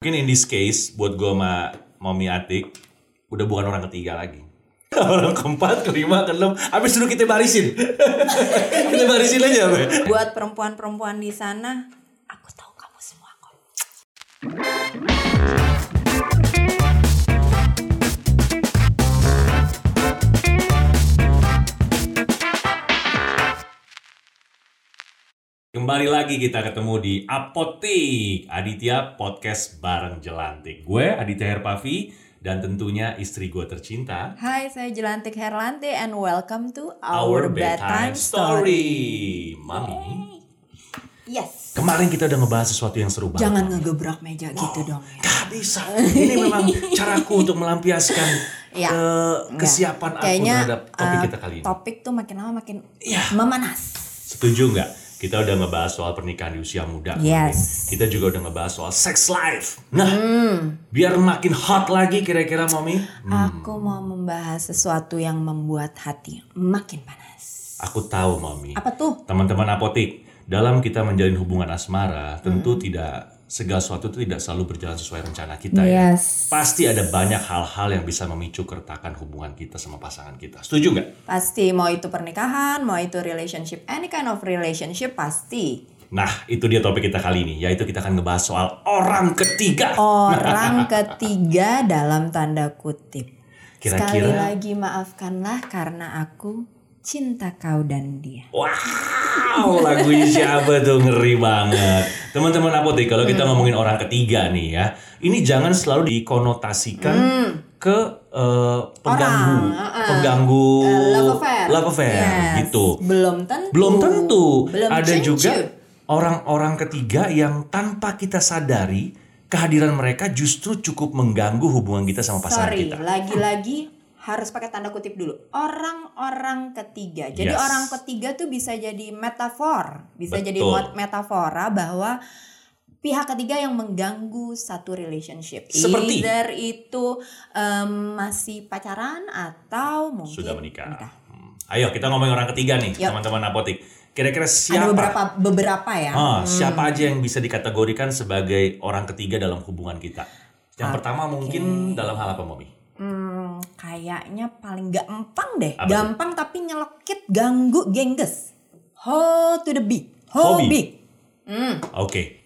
Mungkin in this case buat gue sama Mami Atik udah bukan orang ketiga lagi. Orang keempat, kelima, keenam, habis dulu kita barisin. kita barisin aja, Be. Buat perempuan-perempuan di sana, aku tahu kamu semua kok. Kembali lagi kita ketemu di Apotik Aditya Podcast bareng Jelantik. Gue Aditya Herpavi dan tentunya istri gue tercinta. Hai, saya Jelantik Herlante and welcome to Our, Bedtime Story. Mami, Yes. kemarin kita udah ngebahas sesuatu yang seru banget. Jangan ngegebrak meja gitu dong ya. Gak bisa. Ini memang caraku untuk melampiaskan eh, Enggak. kesiapan aku Kayaknya terhadap topik uh, kita kali ini. Topik tuh makin lama makin Iya. memanas. Setuju nggak? Kita udah ngebahas soal pernikahan di usia muda. Yes. Kita juga udah ngebahas soal sex life. Nah, Hmm. biar makin hot lagi kira-kira Mami. Aku mau membahas sesuatu yang membuat hati makin panas. Aku tahu Mami. Apa tuh? Teman-teman apotik, dalam kita menjalin hubungan asmara, tentu Hmm. tidak segala sesuatu itu tidak selalu berjalan sesuai rencana kita ya. Yes. Pasti ada banyak hal-hal yang bisa memicu keretakan hubungan kita sama pasangan kita. Setuju nggak? Pasti mau itu pernikahan, mau itu relationship, any kind of relationship pasti. Nah, itu dia topik kita kali ini, yaitu kita akan ngebahas soal orang ketiga. Orang ketiga dalam tanda kutip. Kira-kira- Sekali lagi maafkanlah karena aku cinta kau dan dia. Wow, lagunya siapa tuh ngeri banget. Teman-teman apotek, kalau kita ngomongin orang ketiga nih ya, ini jangan selalu dikonotasikan ke eh, pengganggu, Orang, uh-uh. pengganggu Eh, love affair. love affair, Yes. gitu. Belum tentu. Belum tentu. Belum Ada juga orang-orang ketiga yang tanpa kita sadari kehadiran mereka justru cukup mengganggu hubungan kita sama pasangan Sorry, kita. lagi-lagi harus pakai tanda kutip dulu. Orang-orang ketiga. Jadi Yes. orang ketiga tuh bisa jadi metafor, bisa jadi Betul. mot- metafora bahwa pihak ketiga yang mengganggu satu relationship. Seperti? Either itu em, masih pacaran atau mungkin Sudah menikah. Hmm. Ayo kita ngomongin orang ketiga nih, teman-teman apotek. Kira-kira Ada siapa beberapa beberapa ya. Ah, siapa aja yang bisa dikategorikan sebagai orang ketiga dalam hubungan kita? Yang pertama mungkin dalam hal apa, Momi? Hmm, kayaknya paling gampang deh. Apa gampang tapi nyelekit, ganggu, gengges. Ho to the big. Hobi. Hobi. Hmm, Oke.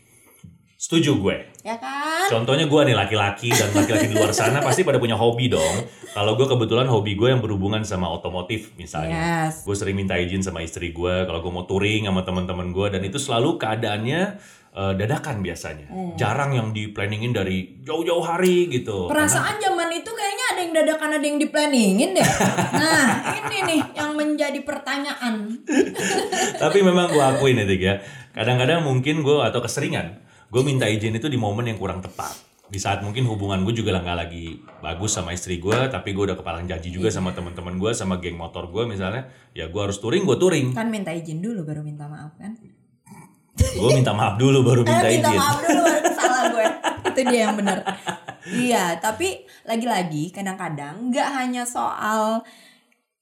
Setuju gue. ya kan? Contohnya gue nih laki-laki dan laki-laki di luar sana pasti pada punya hobi dong. Kalau gue kebetulan hobi gue yang berhubungan sama otomotif misalnya. Yes. Gue sering minta izin sama istri gue kalau gue mau touring sama teman-teman gue dan itu selalu keadaannya eh, dadakan biasanya. Hmm. Jarang yang di planningin dari jauh-jauh hari gitu. Perasaan zaman itu kayaknya ada yang dadakan ada yang diplanningin deh. Nah, ini nih yang menjadi pertanyaan. Tapi memang gue akuin itu ya. Kadang-kadang mungkin gue atau keseringan gue minta izin itu di momen yang kurang tepat. Di saat mungkin hubungan gue juga nggak lagi bagus sama istri gue, tapi gue udah kepalang janji juga sama teman-teman gue, sama geng motor gue misalnya, ya gue harus touring, gue touring. Kan minta izin dulu baru minta maaf kan? Gue minta maaf dulu baru minta Eh, minta izin. maaf dulu baru salah gue. Itu dia yang benar. Iya, tapi lagi-lagi kadang-kadang nggak hanya soal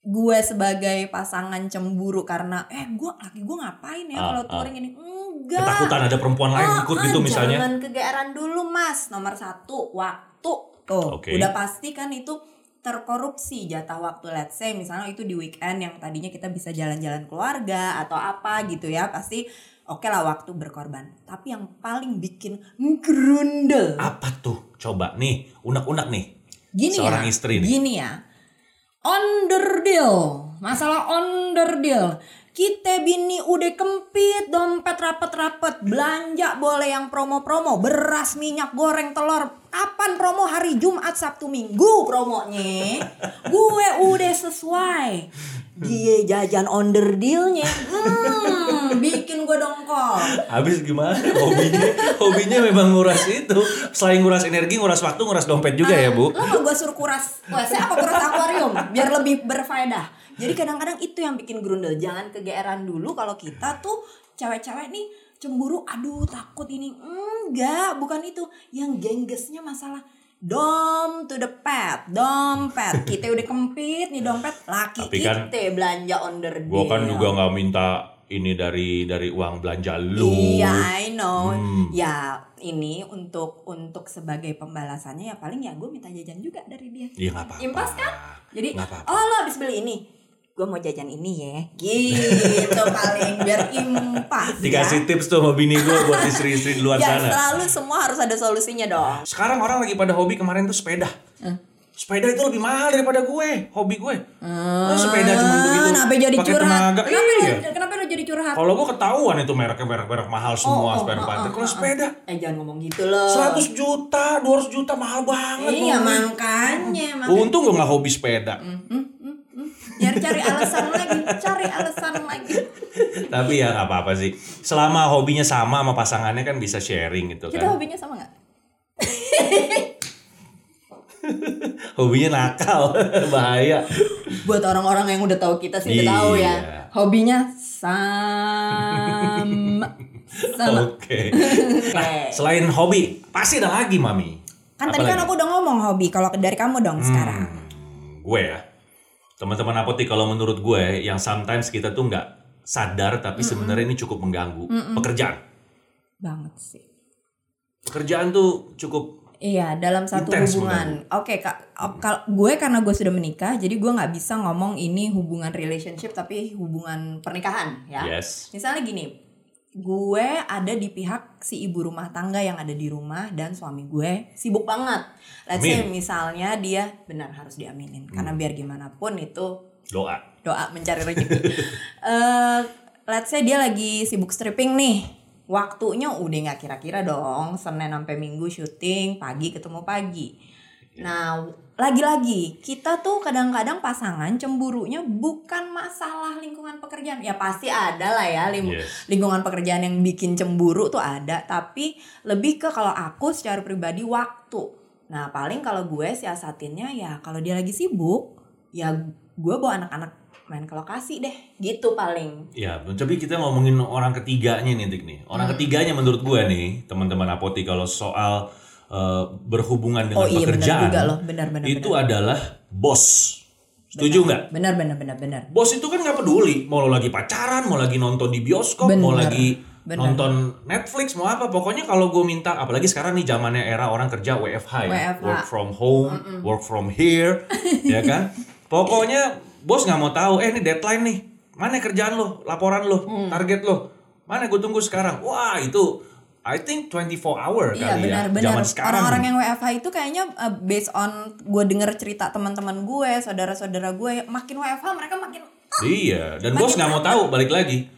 gue sebagai pasangan cemburu karena eh gue laki gue ngapain ya Ah, kalau ah. touring ini enggak Ketakutan ada perempuan lain Ah, ikut ah, gitu misalnya. Jangan kegeeran dulu mas. Nomor satu waktu. Tuh, Oke. udah pasti kan itu terkorupsi jatah waktu. Let's say misalnya itu di weekend yang tadinya kita bisa jalan-jalan keluarga atau apa gitu ya. Pasti oke lah waktu berkorban. Tapi yang paling bikin grundel. Apa tuh? Coba nih, unek-unek nih. Gini Seorang ya. istri nih. Gini ya. Underdeal. Masalah underdeal. Kita bini udah kempit, dompet rapet-rapet, belanja boleh yang promo-promo, beras, minyak goreng, telur. Kapan promo hari Jumat, Sabtu, Minggu promonya? Gue udah sesuai. Dia jajan underdealnya, hmm, bikin gue dongkol. Habis gimana? Hobinya, hobinya memang nguras itu. Selain nguras energi, nguras waktu, nguras dompet juga ya, Bu. Lo mau gue suruh kuras WC apa kuras akuarium biar lebih berfaedah. Jadi kadang-kadang itu yang bikin grundel. Jangan kegeeran dulu kalau kita tuh cewek-cewek nih cemburu. Aduh takut ini. Enggak, bukan itu. Yang genggesnya masalah dom to the pet, dompet. Kita udah kempit nih dompet. Laki Tapi kan kita belanja under Gue kan juga nggak minta ini dari dari uang belanja lu. Iya, I know. Hmm. Ya, ini untuk untuk sebagai pembalasannya ya paling ya gue minta jajan juga dari dia. Iya apa-apa. Impas kan? Jadi, Nggak apa-apa. oh lo habis beli ini, gue mau jajan ini ya. Gitu paling biar impas. Dikasih ya. tips tuh sama bini gue buat istri-istri di luar Ya sana. selalu semua harus ada solusinya dong. Sekarang orang lagi pada hobi kemarin tuh sepeda. Sepeda itu lebih mahal daripada gue, hobi gue. Oh, sepeda cuma begitu. Kenapa jadi pakai curhat? tenaga. Kenapa, Iya. lo- kenapa lo jadi curhat? Kalau gue ketahuan itu mereknya merek-merek mahal semua Oh, oh, sepeda oh, pantai. oh, Kalau oh, sepeda Eh jangan ngomong gitu loh. 100 juta, 200 juta mahal banget. Iya makanya, makanya. Untung gue gak hobi sepeda. Biar cari alasan lagi, cari alasan lagi. Tapi ya nggak apa-apa sih. Selama hobinya sama sama pasangannya kan bisa sharing gitu Kita kan. hobinya sama nggak? Hobinya nakal, bahaya. Buat orang-orang yang udah tahu kita sih udah Iya. tahu ya. Hobinya sama. Sama. Oke. Nah, selain hobi, pasti ada lagi, Mami. Kan tadi kan Apalagi? aku udah ngomong hobi. Kalau dari kamu dong sekarang. Hmm, gue ya. Teman-teman apotik kalau menurut gue yang sometimes kita tuh nggak sadar tapi sebenarnya ini cukup mengganggu. Pekerjaan. Banget sih. Pekerjaan tuh cukup Iya, dalam satu hubungan. Oke, kak, oh, kal- gue karena gue sudah menikah, jadi gue nggak bisa ngomong ini hubungan relationship tapi hubungan pernikahan, ya. yes. Misalnya gini, gue ada di pihak si ibu rumah tangga yang ada di rumah dan suami gue sibuk banget. Let's say Amin. misalnya dia benar harus diaminin karena biar gimana pun itu Doa. doa mencari rezeki. Eh, let's say dia lagi sibuk stripping nih. Waktunya udah nggak kira-kira dong. Senin sampai Minggu syuting, pagi ketemu pagi. Nah, lagi-lagi kita tuh kadang-kadang pasangan cemburunya bukan masalah lingkungan pekerjaan. Ya pasti ada lah ya lim- Yes. lingkungan pekerjaan yang bikin cemburu tuh ada, tapi lebih ke kalau aku secara pribadi waktu. Nah, paling kalau gue siasatinnya ya kalau dia lagi sibuk, ya gue bawa anak-anak main ke lokasi deh, gitu paling. Ya, tapi kita ngomongin orang ketiganya nih, Dik nih. Orang Hmm. ketiganya menurut gue nih, teman-teman apotik kalau soal eh, berhubungan dengan Oh iya benar pekerjaan, juga loh, benar-benar. itu adalah bos. Setuju nggak? Benar benar benar benar. Bos itu kan nggak peduli mau lo lagi pacaran, mau lagi nonton di bioskop, mau Bener, lagi bener. nonton Netflix, mau apa. Pokoknya kalau gue minta, apalagi sekarang nih zamannya era orang kerja WFH ya, WFH. work from home, work from here, ya kan. Pokoknya bos nggak mau tahu, eh ini deadline nih, mana kerjaan lo, laporan lo, Mm. target lo, mana gue tunggu sekarang. Wah itu, I think 24 hour Iya kali benar ya, benar. zaman sekarang. Orang-orang yang WFH itu kayaknya uh, based on gue denger cerita teman-teman gue, saudara-saudara gue, makin WFH mereka makin Iya, dan bos nggak mau tahu balik lagi.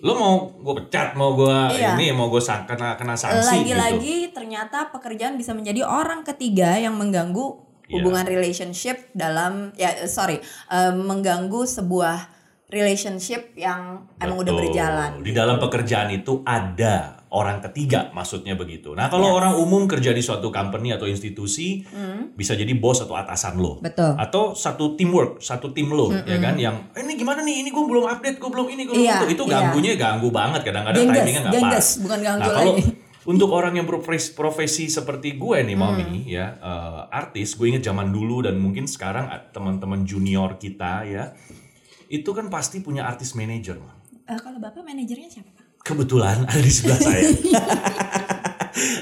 Lo mau gue pecat, mau gue Iya. ini, mau gue sang, kena kena sanksi gitu. lagi-lagi ternyata pekerjaan bisa menjadi orang ketiga yang mengganggu Iya. hubungan relationship dalam ya sorry eh, mengganggu sebuah relationship yang emang udah Betul. berjalan. Di dalam pekerjaan itu ada orang ketiga, maksudnya begitu. Nah, kalau orang umum kerja di suatu company atau institusi, bisa jadi bos atau atasan lo. Hmm. Betul. Atau satu teamwork, satu tim lo, ya kan? Yang eh, ini gimana nih? Ini gue belum update, gue belum ini, gue belum Iya, itu. Itu iya. ganggunya ganggu banget. Kadang-kadang timingnya nggak pas. gengges, bukan ganggu nah, kalau untuk orang yang berprofesi profesi seperti gue nih, Hmm. mami, ya eh, artis. Gue inget zaman dulu dan mungkin sekarang ah, teman-teman junior kita ya, itu kan pasti punya artis manager, Mam. Eh, kalau bapak manajernya siapa? Kebetulan ada di sebelah saya.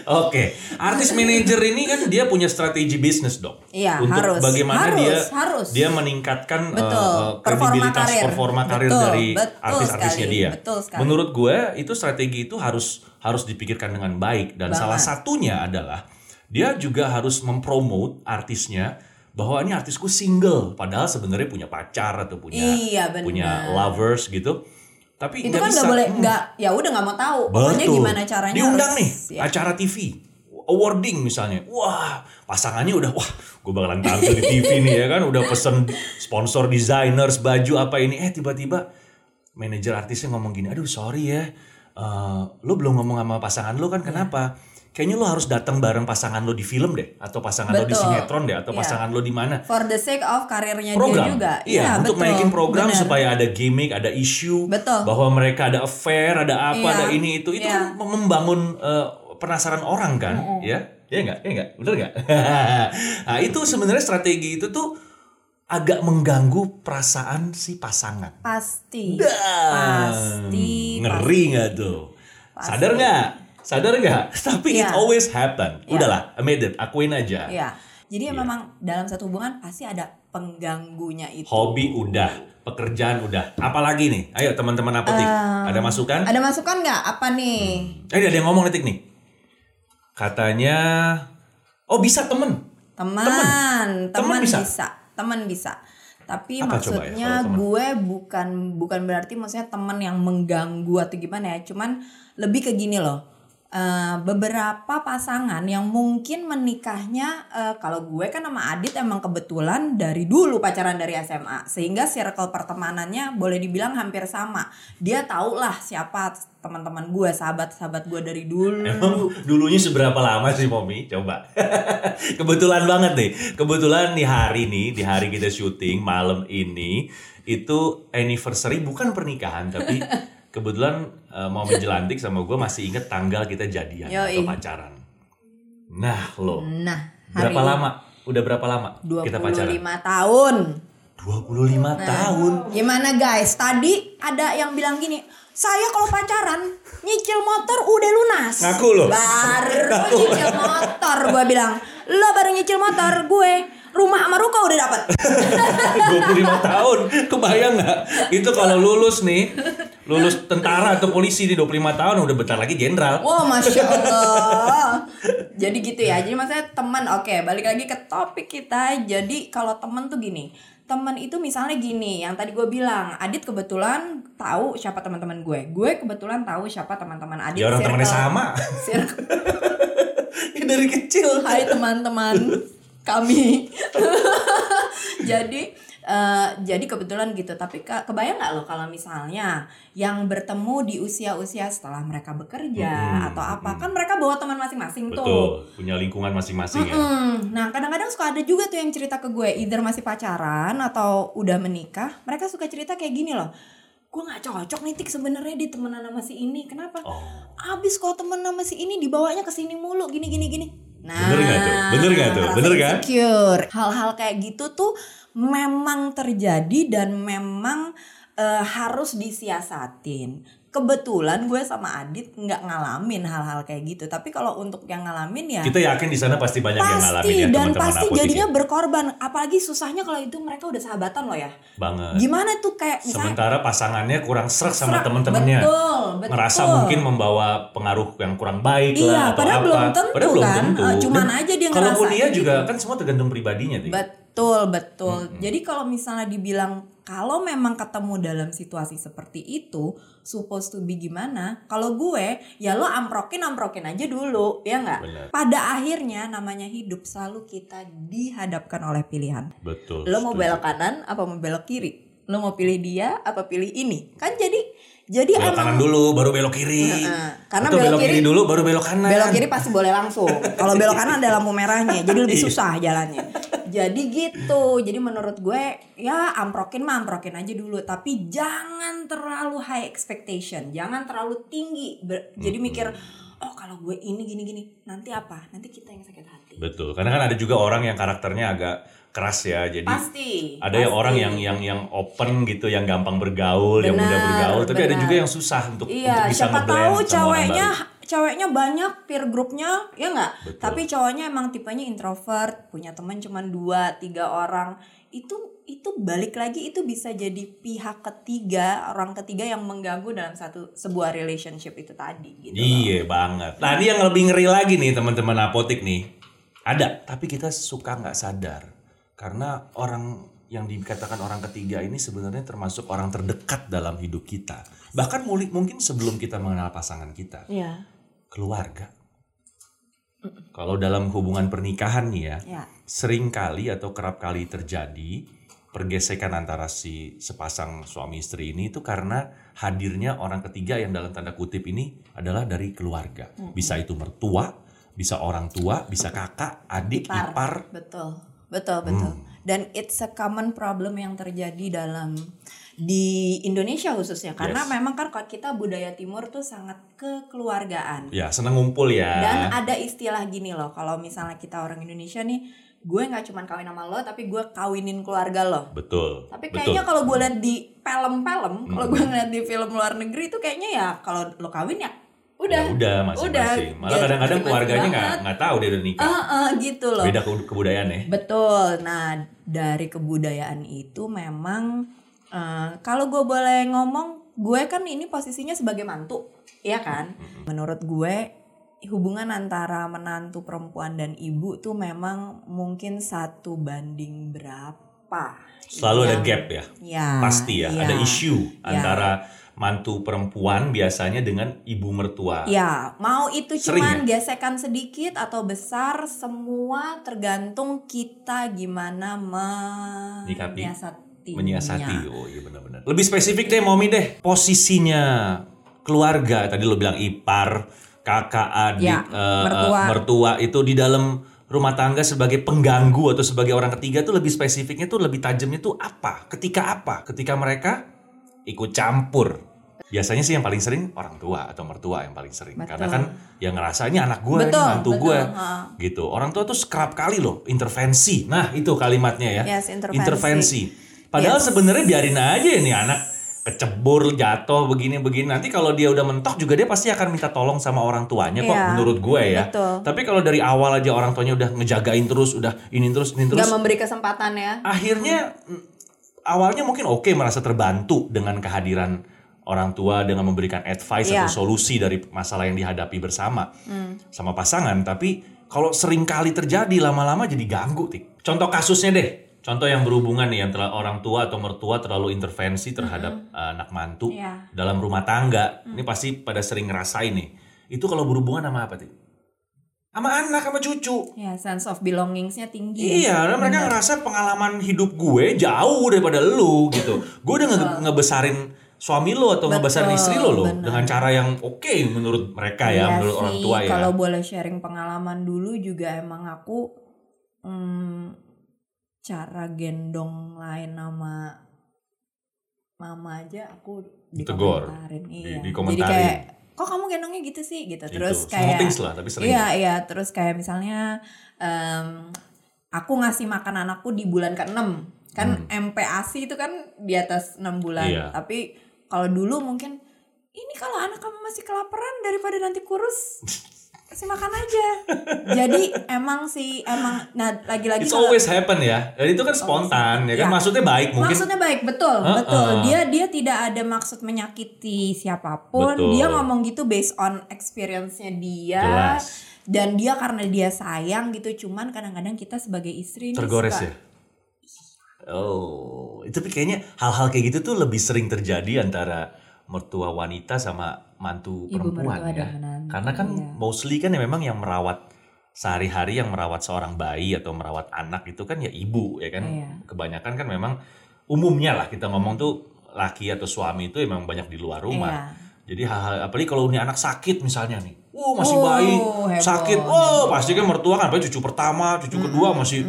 Oke, artis manager ini kan dia punya strategi bisnis dong. Iya, Untuk harus. bagaimana Harus, dia harus. dia meningkatkan Betul. eh, Performa kredibilitas karir. performa karir Betul, dari betul artis-artisnya dia. betul sekali. Menurut gue itu strategi itu harus harus dipikirkan dengan baik dan Banget. salah satunya adalah dia juga harus mempromote artisnya bahwa ini artisku single padahal sebenarnya punya pacar atau punya Iya, punya lovers gitu. Tapi Itu kan nggak boleh Hmm. nggak ya udah nggak mau tahu. Pokoknya gimana caranya Diundang harus- nih ya. acara TV, awarding misalnya. Wah, pasangannya udah wah, gue bakalan tampil di TV nih ya kan, udah pesen sponsor designers baju apa ini. Eh tiba-tiba manajer artisnya ngomong gini, aduh sorry ya, eh, lo belum ngomong sama pasangan lo kan kenapa? Kayaknya lo harus datang bareng pasangan lo di film deh, atau pasangan lo di Betul. sinetron deh, atau Iya. pasangan lo di mana? For the sake of karirnya program. dia juga. Iya, untuk betul. naikin program Bener. supaya ada gimmick, ada isu, Betul. bahwa mereka ada affair, ada apa, Iya. ada ini itu, itu Iya. kan membangun eh, penasaran orang kan, ya? Ya enggak? Ya enggak? Bener enggak? nah, itu sebenarnya strategi itu tuh agak mengganggu perasaan si pasangan. Pasti. Dan Pasti. ngeri nggak tuh? Sadar nggak? Sadar nggak? Tapi it Iya. always happen. Iya. Udahlah, admit it, akuin aja. Iya. Jadi ya Iya. memang dalam satu hubungan pasti ada pengganggunya itu. Hobi udah, pekerjaan udah. Apalagi nih? Ayo teman-teman apotik, ada masukan? Ada masukan nggak? Apa nih? Eh, ada yang ngomong detik nih. Katanya, oh bisa temen. Teman, Teman teman bisa? bisa. Teman bisa. Tapi Apa ya maksudnya teman? gue bukan bukan berarti maksudnya teman yang mengganggu atau gimana ya. Cuman lebih ke gini loh. Eh, beberapa pasangan yang mungkin menikahnya eh, kalau gue kan sama Adit emang kebetulan dari dulu pacaran dari SMA sehingga circle pertemanannya boleh dibilang hampir sama dia tau lah siapa teman-teman gue sahabat-sahabat gue dari dulu Emang dulunya seberapa lama sih Momi? Coba. Kebetulan banget nih. Kebetulan di hari nih, di hari kita syuting malam ini itu anniversary bukan pernikahan tapi kebetulan eh, mau menjelantik sama gue masih inget tanggal kita jadian Yoi. atau pacaran. Nah lo, nah hari berapa lama? Udah berapa lama 25 kita pacaran? tahun 25 Nah. tahun. Gimana guys? Tadi ada yang bilang gini, saya kalau pacaran nyicil motor udah lunas. Ngaku lo. Baru nyicil motor gue bilang, lo baru nyicil motor gue rumah sama ruko udah dapet. 25 tahun. Kebayang nggak? Itu kalau lulus nih, lulus tentara atau polisi di 25 tahun udah bentar lagi jenderal. Wow, masya Allah. Jadi gitu ya. Jadi maksudnya teman, oke. balik lagi ke topik kita. Jadi kalau teman tuh gini. Teman itu misalnya gini, yang tadi gue bilang, Adit kebetulan tahu siapa teman-teman gue. Gue kebetulan tahu siapa teman-teman Adit. Ya orang temannya sama. dari kecil. Hai teman-teman kami. jadi eh, jadi kebetulan gitu. Tapi ke- kebayang nggak lo kalau misalnya yang bertemu di usia-usia setelah mereka bekerja Mm-mm, atau apa mm-mm. kan mereka bawa teman masing-masing tuh. Betul, punya lingkungan masing-masing ya. Mm-mm. Nah kadang-kadang suka ada juga tuh yang cerita ke gue, either masih pacaran atau udah menikah, mereka suka cerita kayak gini loh. Gue nggak cocok nih tik sebenarnya di temenan sama si ini. Kenapa? Oh, abis kalau temen sama si ini dibawanya ke sini mulu gini gini gini nah Bener nggak tuh? Bener nggak tuh? Bener kan? insecure. hal-hal kayak gitu tuh memang terjadi dan memang eh, harus disiasatin kebetulan gue sama Adit nggak ngalamin hal-hal kayak gitu tapi kalau untuk yang ngalamin ya kita yakin di sana pasti banyak yang ngalamin pasti ya dan teman-teman pasti apotik jadinya ya. berkorban apalagi susahnya kalau itu mereka udah sahabatan loh ya banget. gimana tuh kayak misalnya Sementara pasangannya kurang serak sama teman-temannya. betul, betul. Ngerasa mungkin membawa pengaruh yang kurang baik Iya, lah atau padahal apa. belum tentu padahal belum kan. tentu. Eh, cuman Dan aja dia Kalaupun iya kayak juga gitu. kan semua tergantung pribadinya tuh. Betul, betul. Jadi kalau misalnya dibilang kalau memang ketemu dalam situasi seperti itu, supposed to be gimana? Kalau gue, ya lo amprokin amprokin aja dulu, ya nggak? Pada akhirnya namanya hidup selalu kita dihadapkan oleh pilihan. Betul. Lo mau belok kanan apa mau belok kiri? Lo mau pilih dia apa pilih ini? Kan jadi jadi belok kanan emang dulu baru belok kiri. Heeh. Karena Atau belok belok kiri kiri- dulu baru belok kanan. belok kiri pasti boleh langsung. Kalau belok kanan ada lampu merahnya, jadi lebih Iya. susah jalannya. Jadi gitu. Jadi menurut gue ya amprokin mah amprokin aja dulu, tapi jangan terlalu high expectation, jangan terlalu tinggi. Ber- Jadi mikir kalau gue ini gini gini, nanti apa? Nanti kita yang sakit hati. Betul. Karena kan ada juga orang yang karakternya agak keras ya. Jadi Pasti. ada yang pasti. orang yang yang yang open gitu, yang gampang bergaul, yang mudah Benar, bergaul. Tapi ada benar. juga yang susah untuk Iya, untuk bisa siapa tahu ceweknya ceweknya banyak peer grupnya, ya nggak? Tapi cowoknya emang tipenya introvert, punya teman cuma dua, tiga orang. Itu itu balik lagi itu bisa jadi pihak ketiga, orang ketiga yang mengganggu dalam satu sebuah relationship itu tadi gitu. loh. Iya banget. Nah ini yang lebih ngeri lagi nih teman-teman apotik nih. Ada, tapi kita suka nggak sadar. Karena orang yang dikatakan orang ketiga ini sebenarnya termasuk orang terdekat dalam hidup kita. Bahkan mungkin sebelum kita mengenal pasangan kita. Iya. Keluarga. Kalau dalam hubungan pernikahan nih ya, Ya. Sering kali atau kerap kali terjadi pergesekan antara si sepasang suami istri ini itu karena hadirnya orang ketiga yang dalam tanda kutip ini adalah dari keluarga. Bisa itu mertua, bisa orang tua, bisa kakak, adik, ipar. Betul, betul, betul. Dan it's a common problem yang terjadi dalam di Indonesia khususnya karena Yes. memang kan kalau kita budaya timur tuh sangat kekeluargaan Ya, seneng ngumpul ya. dan ada istilah gini loh kalau misalnya kita orang Indonesia nih gue nggak cuma kawin sama lo tapi gue kawinin keluarga lo Betul. tapi kayaknya kalau gue lihat di film-film kalau gue ngeliat di film luar negeri itu kayaknya ya kalau lo kawin ya udah Ya udah masing-masing. Udah. Malah kadang-kadang masing-masing keluarganya nggak nggak tahu dia udah nikah. Eh, eh, gitu loh Beda ke- kebudayaan ya. Betul. Nah, dari kebudayaan itu memang eh, kalau gue boleh ngomong, gue kan ini posisinya sebagai mantu, ya kan? Menurut gue hubungan antara menantu perempuan dan ibu tuh memang mungkin satu banding berapa? Selalu ada Yang- gap ya. Ya. Pasti ya, ya. ada isu Ya. antara mantu perempuan biasanya dengan ibu mertua. Ya, mau itu Sering cuman gesekan sedikit atau besar, semua tergantung kita gimana Nyikapi, menyiasatinya. menyiasati. Oh iya benar-benar. Lebih spesifik deh Momi deh. Posisinya keluarga tadi lo bilang ipar, kakak, adik, Ya, eh, mertua. mertua itu di dalam rumah tangga sebagai pengganggu atau sebagai orang ketiga tuh lebih spesifiknya tuh lebih tajamnya tuh apa? Ketika apa? Ketika mereka ikut campur. Biasanya sih yang paling sering orang tua atau mertua yang paling sering. Betul. Karena kan yang ngerasa ini anak gue, ini mantu gue. ha. Gitu. Orang tua tuh kerap kali loh intervensi. Nah, itu kalimatnya ya. Yes, intervensi. Padahal Yes. sebenarnya biarin aja nih anak kecebur, jatuh begini-begini. Nanti kalau dia udah mentok juga dia pasti akan minta tolong sama orang tuanya kok Iya, menurut gue ya. betul. Tapi kalau dari awal aja orang tuanya udah ngejagain terus, udah ini terus, ini terus. Gak memberi kesempatan ya. akhirnya mm, awalnya mungkin oke merasa terbantu dengan kehadiran orang tua dengan memberikan advice Iya. atau solusi dari masalah yang dihadapi bersama sama pasangan tapi kalau sering kali terjadi lama-lama jadi ganggu tik contoh kasusnya deh contoh yang berhubungan nih yang telah orang tua atau mertua terlalu intervensi terhadap uh, anak mantu Iya. dalam rumah tangga ini pasti pada sering ngerasain nih itu kalau berhubungan sama apa tik sama anak sama cucu Ya, sense of belongingsnya tinggi. Iya, karena mereka ngerasa pengalaman hidup gue jauh daripada lu gitu. Gue udah nge- ngebesarin suami lo atau ngebesarin Betul, istri lo benar. dengan cara yang oke menurut mereka ya, Iya menurut orang sih, tua ya. Kalau boleh sharing pengalaman dulu juga emang aku hmm, cara gendong lain nama mama aja aku Ditegor, dikomentarin. di- Iya. dikomentarin. Jadi kayak kok kamu gendongnya gitu sih gitu. Itu, Terus small kayak lah, tapi sering. Iya, iya, terus kayak misalnya em, aku ngasih makan anakku di bulan ke-6. Kan MPASI itu kan di atas 6 bulan. Hmm. Iya. Tapi kalau dulu mungkin ini kalau anak kamu masih kelaparan daripada nanti kurus kasih makan aja. Jadi emang sih emang nah lagi-lagi It's kalau- always happen ya. Dan itu kan spontan ya kan Ya. maksudnya baik mungkin. Maksudnya baik, betul, Heeh. betul. Dia dia tidak ada maksud menyakiti siapa pun. Betul. Dia ngomong gitu based on experience-nya dia. Jelas. Dan dia karena dia sayang gitu, cuman kadang-kadang kita sebagai istri Tergores suka- ya. Oh, itu tapi kayaknya hal-hal kayak gitu tuh lebih sering terjadi antara mertua wanita sama mantu Ibu perempuan ya. menantu, Karena kan iya. mostly kan ya memang yang merawat sehari-hari yang merawat seorang bayi atau merawat anak itu kan ya ibu ya kan. Iya. Kebanyakan kan memang umumnya lah kita ngomong tuh laki atau suami itu emang banyak di luar rumah. Iya. Jadi hal-hal apalagi kalau ini anak sakit misalnya nih. Wow, masih Oh, bayi heboh, sakit. Oh, pasti kan mertua kan apalagi cucu pertama, cucu kedua masih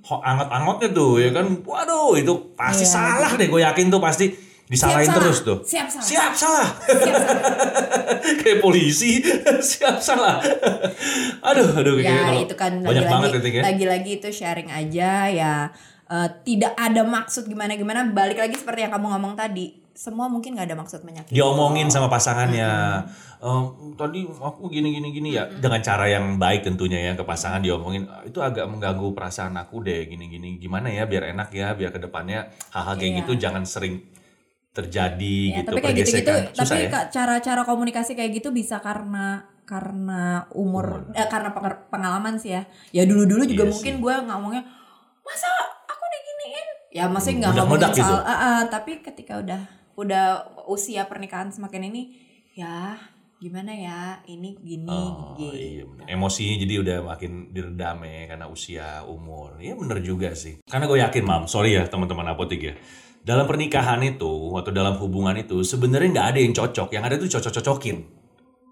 ho- anget-angetnya tuh ya kan. Waduh, itu pasti Iya. salah deh gue yakin tuh pasti disalahin Siap terus salah. tuh. Siap salah. Siap salah. Kayak polisi. Siap salah. aduh, aduh ya kalau itu kan banyak banget lagi-lagi itu ya. lagi-lagi itu sharing aja ya eh, tidak ada maksud gimana gimana balik lagi seperti yang kamu ngomong tadi semua mungkin nggak ada maksud menyakiti diomongin sama pasangannya "Eh, tadi aku gini gini gini ya dengan cara yang baik tentunya ya ke pasangan diomongin "Ah, itu agak mengganggu perasaan aku deh gini gini gimana ya biar enak ya biar ke depannya hal-hal kayak Iya. gitu jangan sering terjadi Ya, gitu tapi kayak gitu-gitu tapi ya cara-cara komunikasi kayak gitu bisa karena karena umur, Umur. eh, karena pengalaman sih ya ya dulu-dulu juga Iya mungkin gue ngomongnya masa aku diginiin ya masih nggak ngomongin gitu. soal ah, ah, tapi ketika udah udah usia pernikahan semakin ini ya gimana ya ini gini Oh, gitu. iya bener. Emosinya jadi udah makin diredam ya karena usia umur. Iya bener juga sih. Karena gue yakin mam, sorry ya teman-teman apotek ya. Dalam pernikahan itu atau dalam hubungan itu sebenarnya nggak ada yang cocok. Yang ada tuh cocok-cocokin.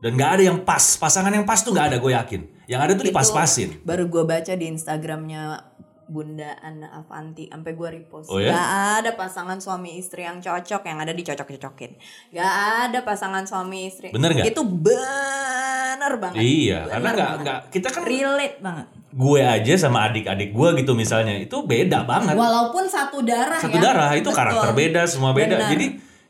Dan nggak ada yang pas. Pasangan yang pas tuh nggak ada gue yakin. Yang ada tuh dipas-pasin. baru gue baca di Instagramnya Bunda Ana Avanti sampai gue repost. Oh ya? Gak ada pasangan suami istri yang cocok yang ada dicocok-cocokin. Gak ada pasangan suami istri. Bener nggak? Itu bener banget. Iya, Bener karena nggak nggak kita kan relate banget. gue aja sama adik-adik gue gitu misalnya itu beda banget. Walaupun satu darah Satu ya. darah itu Betul. karakter beda, semua beda. Benar. Jadi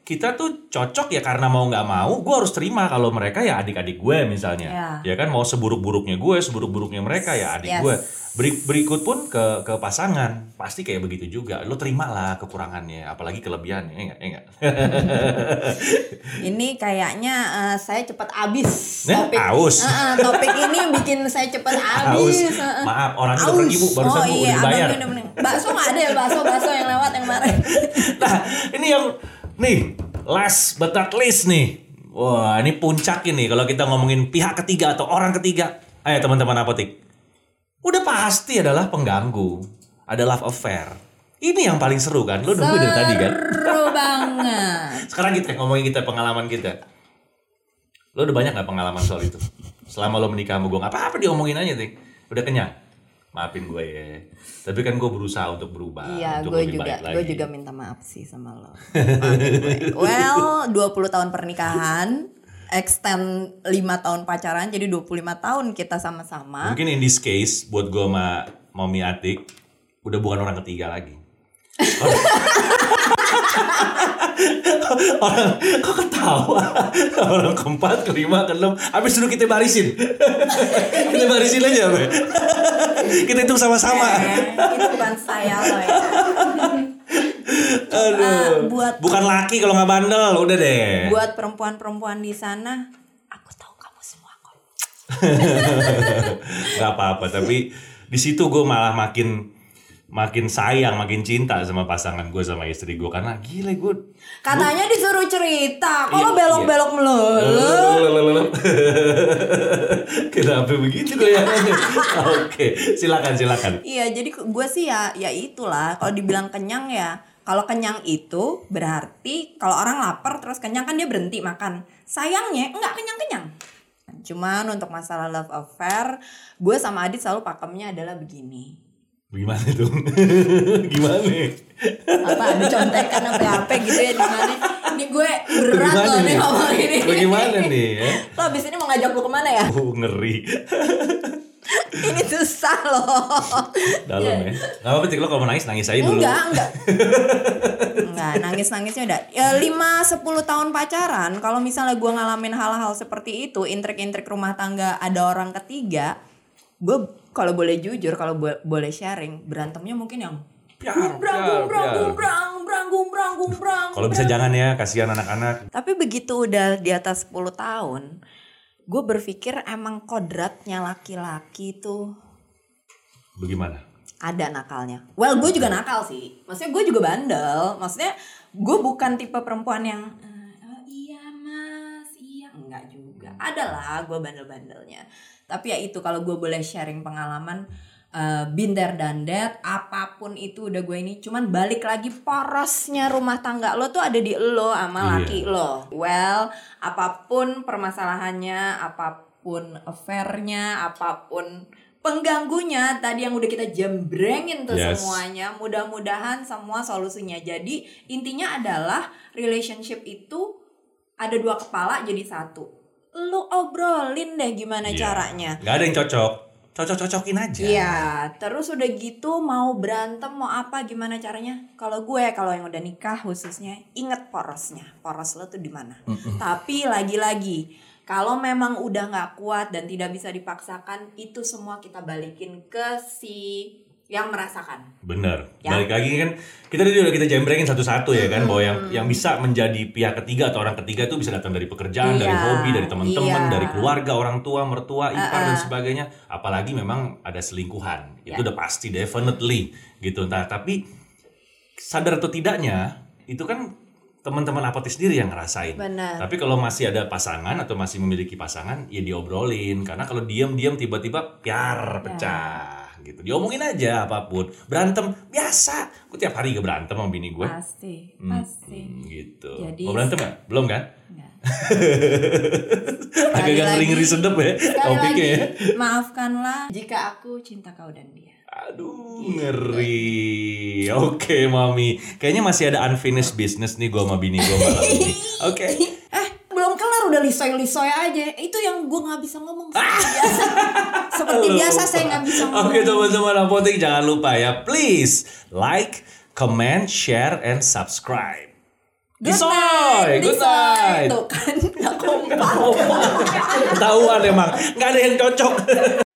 kita tuh cocok ya karena mau nggak mau, gue harus terima kalau mereka ya adik-adik gue misalnya, ya kan mau seburuk-buruknya gue, seburuk-buruknya mereka ya adik Yes. gue. Beri- berikut pun ke ke pasangan pasti kayak begitu juga. Lo terimalah kekurangannya, apalagi kelebihannya, ya nggak? Ya? Ini kayaknya eh, saya cepat habis Nah, topik. aus. Eh, eh, topik ini bikin saya cepat habis. Maaf, udah Aus. pergi bu, barusan oh, bu iya, udah meneng. Bakso nggak ada ya bakso bakso yang lewat yang kemarin. Nah, ini yang nih last but not least nih. Wah, ini puncak ini kalau kita ngomongin pihak ketiga atau orang ketiga. Ayo teman-teman apotik. Udah pasti adalah pengganggu. Ada love affair. Ini yang paling seru kan? Lo nunggu dari tadi kan? Seru banget. Sekarang kita ngomongin kita pengalaman kita. Lo udah banyak gak pengalaman soal itu? Selama lo menikah sama gue, apa-apa diomongin aja deh. Udah kenyang? Maafin gue ya. Tapi kan gue berusaha untuk berubah. Iya, untuk gue lebih juga, baik lagi. gue juga minta maaf sih sama lo. Gue. Well, 20 tahun pernikahan, extend 5 tahun pacaran, jadi 25 tahun kita sama-sama. Mungkin in this case buat gue sama Mami Atik udah bukan orang ketiga lagi. orang kok ketawa orang keempat kelima keenam habis dulu kita barisin kita barisin aja Be. kita hitung sama-sama Eh, itu bukan saya lo ya. aduh Eh, buat bukan laki kalau nggak bandel udah deh buat perempuan-perempuan di sana, aku tahu kamu semua kok. nggak apa-apa tapi di situ gue malah makin makin sayang makin cinta sama pasangan gue sama istri gue karena gila gue Katanya disuruh cerita, kok Iya, lo belok-belok melulu? Kenapa begitu goyangannya? Oke, silakan silakan. Iya, jadi gue sih ya ya itulah. Kalau dibilang kenyang ya, kalau kenyang itu berarti kalau orang lapar terus kenyang kan dia berhenti makan. Sayangnya enggak kenyang-kenyang. Cuman untuk masalah love affair, gue sama Adit selalu pakemnya adalah begini. Gimana tuh? Gimana? Apa ada contekan apa apa gitu ya di mana? Ini gue berat loh nih ngomong ini. Bagaimana nih? Ya? Lo abis ini mau ngajak lu ke mana ya? Oh, ngeri. ini susah loh. Dalam ya. Gak apa-apa, lo kalau mau nangis nangis aja dulu. Enggak, enggak. enggak, nangis-nangisnya udah. Ya 5 10 tahun pacaran, kalau misalnya gua ngalamin hal-hal seperti itu, intrik-intrik rumah tangga ada orang ketiga, gue kalau boleh jujur, kalau bo- boleh sharing, berantemnya mungkin yang Piar, gumbrang, piar, gumbrang, piar. gumbrang, gumbrang, gumbrang, gumbrang. Kalau bisa jangan ya, kasihan anak-anak. Tapi begitu udah di atas 10 tahun, gue berpikir emang kodratnya laki-laki tuh Bagaimana? ada nakalnya. Well, gue juga nakal sih. Maksudnya gue juga bandel. Maksudnya gue bukan tipe perempuan yang enggak juga. Ada lah gue bandel-bandelnya. Tapi ya itu kalau gue boleh sharing pengalaman eh binder dan that, apa pun itu udah gue ini. Cuman balik lagi porosnya rumah tangga lo tuh ada di lo sama Iya. laki lo. Well, apa pun permasalahannya, apa pun affairnya, apa pun pengganggunya tadi yang udah kita jembrengin tuh Yes. semuanya mudah-mudahan semua solusinya jadi intinya adalah relationship itu ada dua kepala jadi satu lu obrolin deh gimana Iya. caranya Gak ada yang cocok. Cocok-cocokin aja. Iya, terus udah gitu mau berantem mau apa gimana caranya? Kalau gue kalau yang udah nikah khususnya inget porosnya, poros lo tuh di mana. Tapi lagi-lagi kalau memang udah nggak kuat dan tidak bisa dipaksakan, itu semua kita balikin ke si yang merasakan. Bener. Ya. Balik lagi kan kita tadi udah kita jembrengin satu-satu ya kan bahwa yang yang bisa menjadi pihak ketiga atau orang ketiga itu bisa datang dari pekerjaan, dari Iya, hobi, dari teman-teman, iya. dari keluarga, orang tua, mertua, ipar dan sebagainya. Apalagi memang ada selingkuhan. Itu Ya. udah pasti definitely gitu. Nah, tapi sadar atau tidaknya itu kan teman-teman apotis sendiri yang ngerasain. Benar. Tapi kalau masih ada pasangan atau masih memiliki pasangan, ya diobrolin. Karena kalau diam-diam tiba-tiba piar pecah gitu. Diomongin aja apa pun. Berantem biasa. Gue tiap hari gak berantem sama bini gue. Pasti, pasti. Hmm, gitu. Jadi- Mau berantem gak? Belum kan? Enggak. Agak-agak ngeri-ngeri sedep ya topiknya ya. maafkanlah jika aku cinta kau dan dia. Aduh, ngeri. Oke, Mami. Kayaknya masih ada unfinished business nih gue sama bini gue malam ini. Oke. Kelar udah lisoy-lisoy aja. Itu yang gue nggak bisa ngomong seperti biasa. Seperti biasa saya nggak bisa ngomong. Oke, teman-teman apotek jangan lupa ya. Please like, comment, share, and subscribe. Good Gisoy, night, good night. Tuh kan, nggak kompak. Ketahuan emang, nggak ada yang cocok.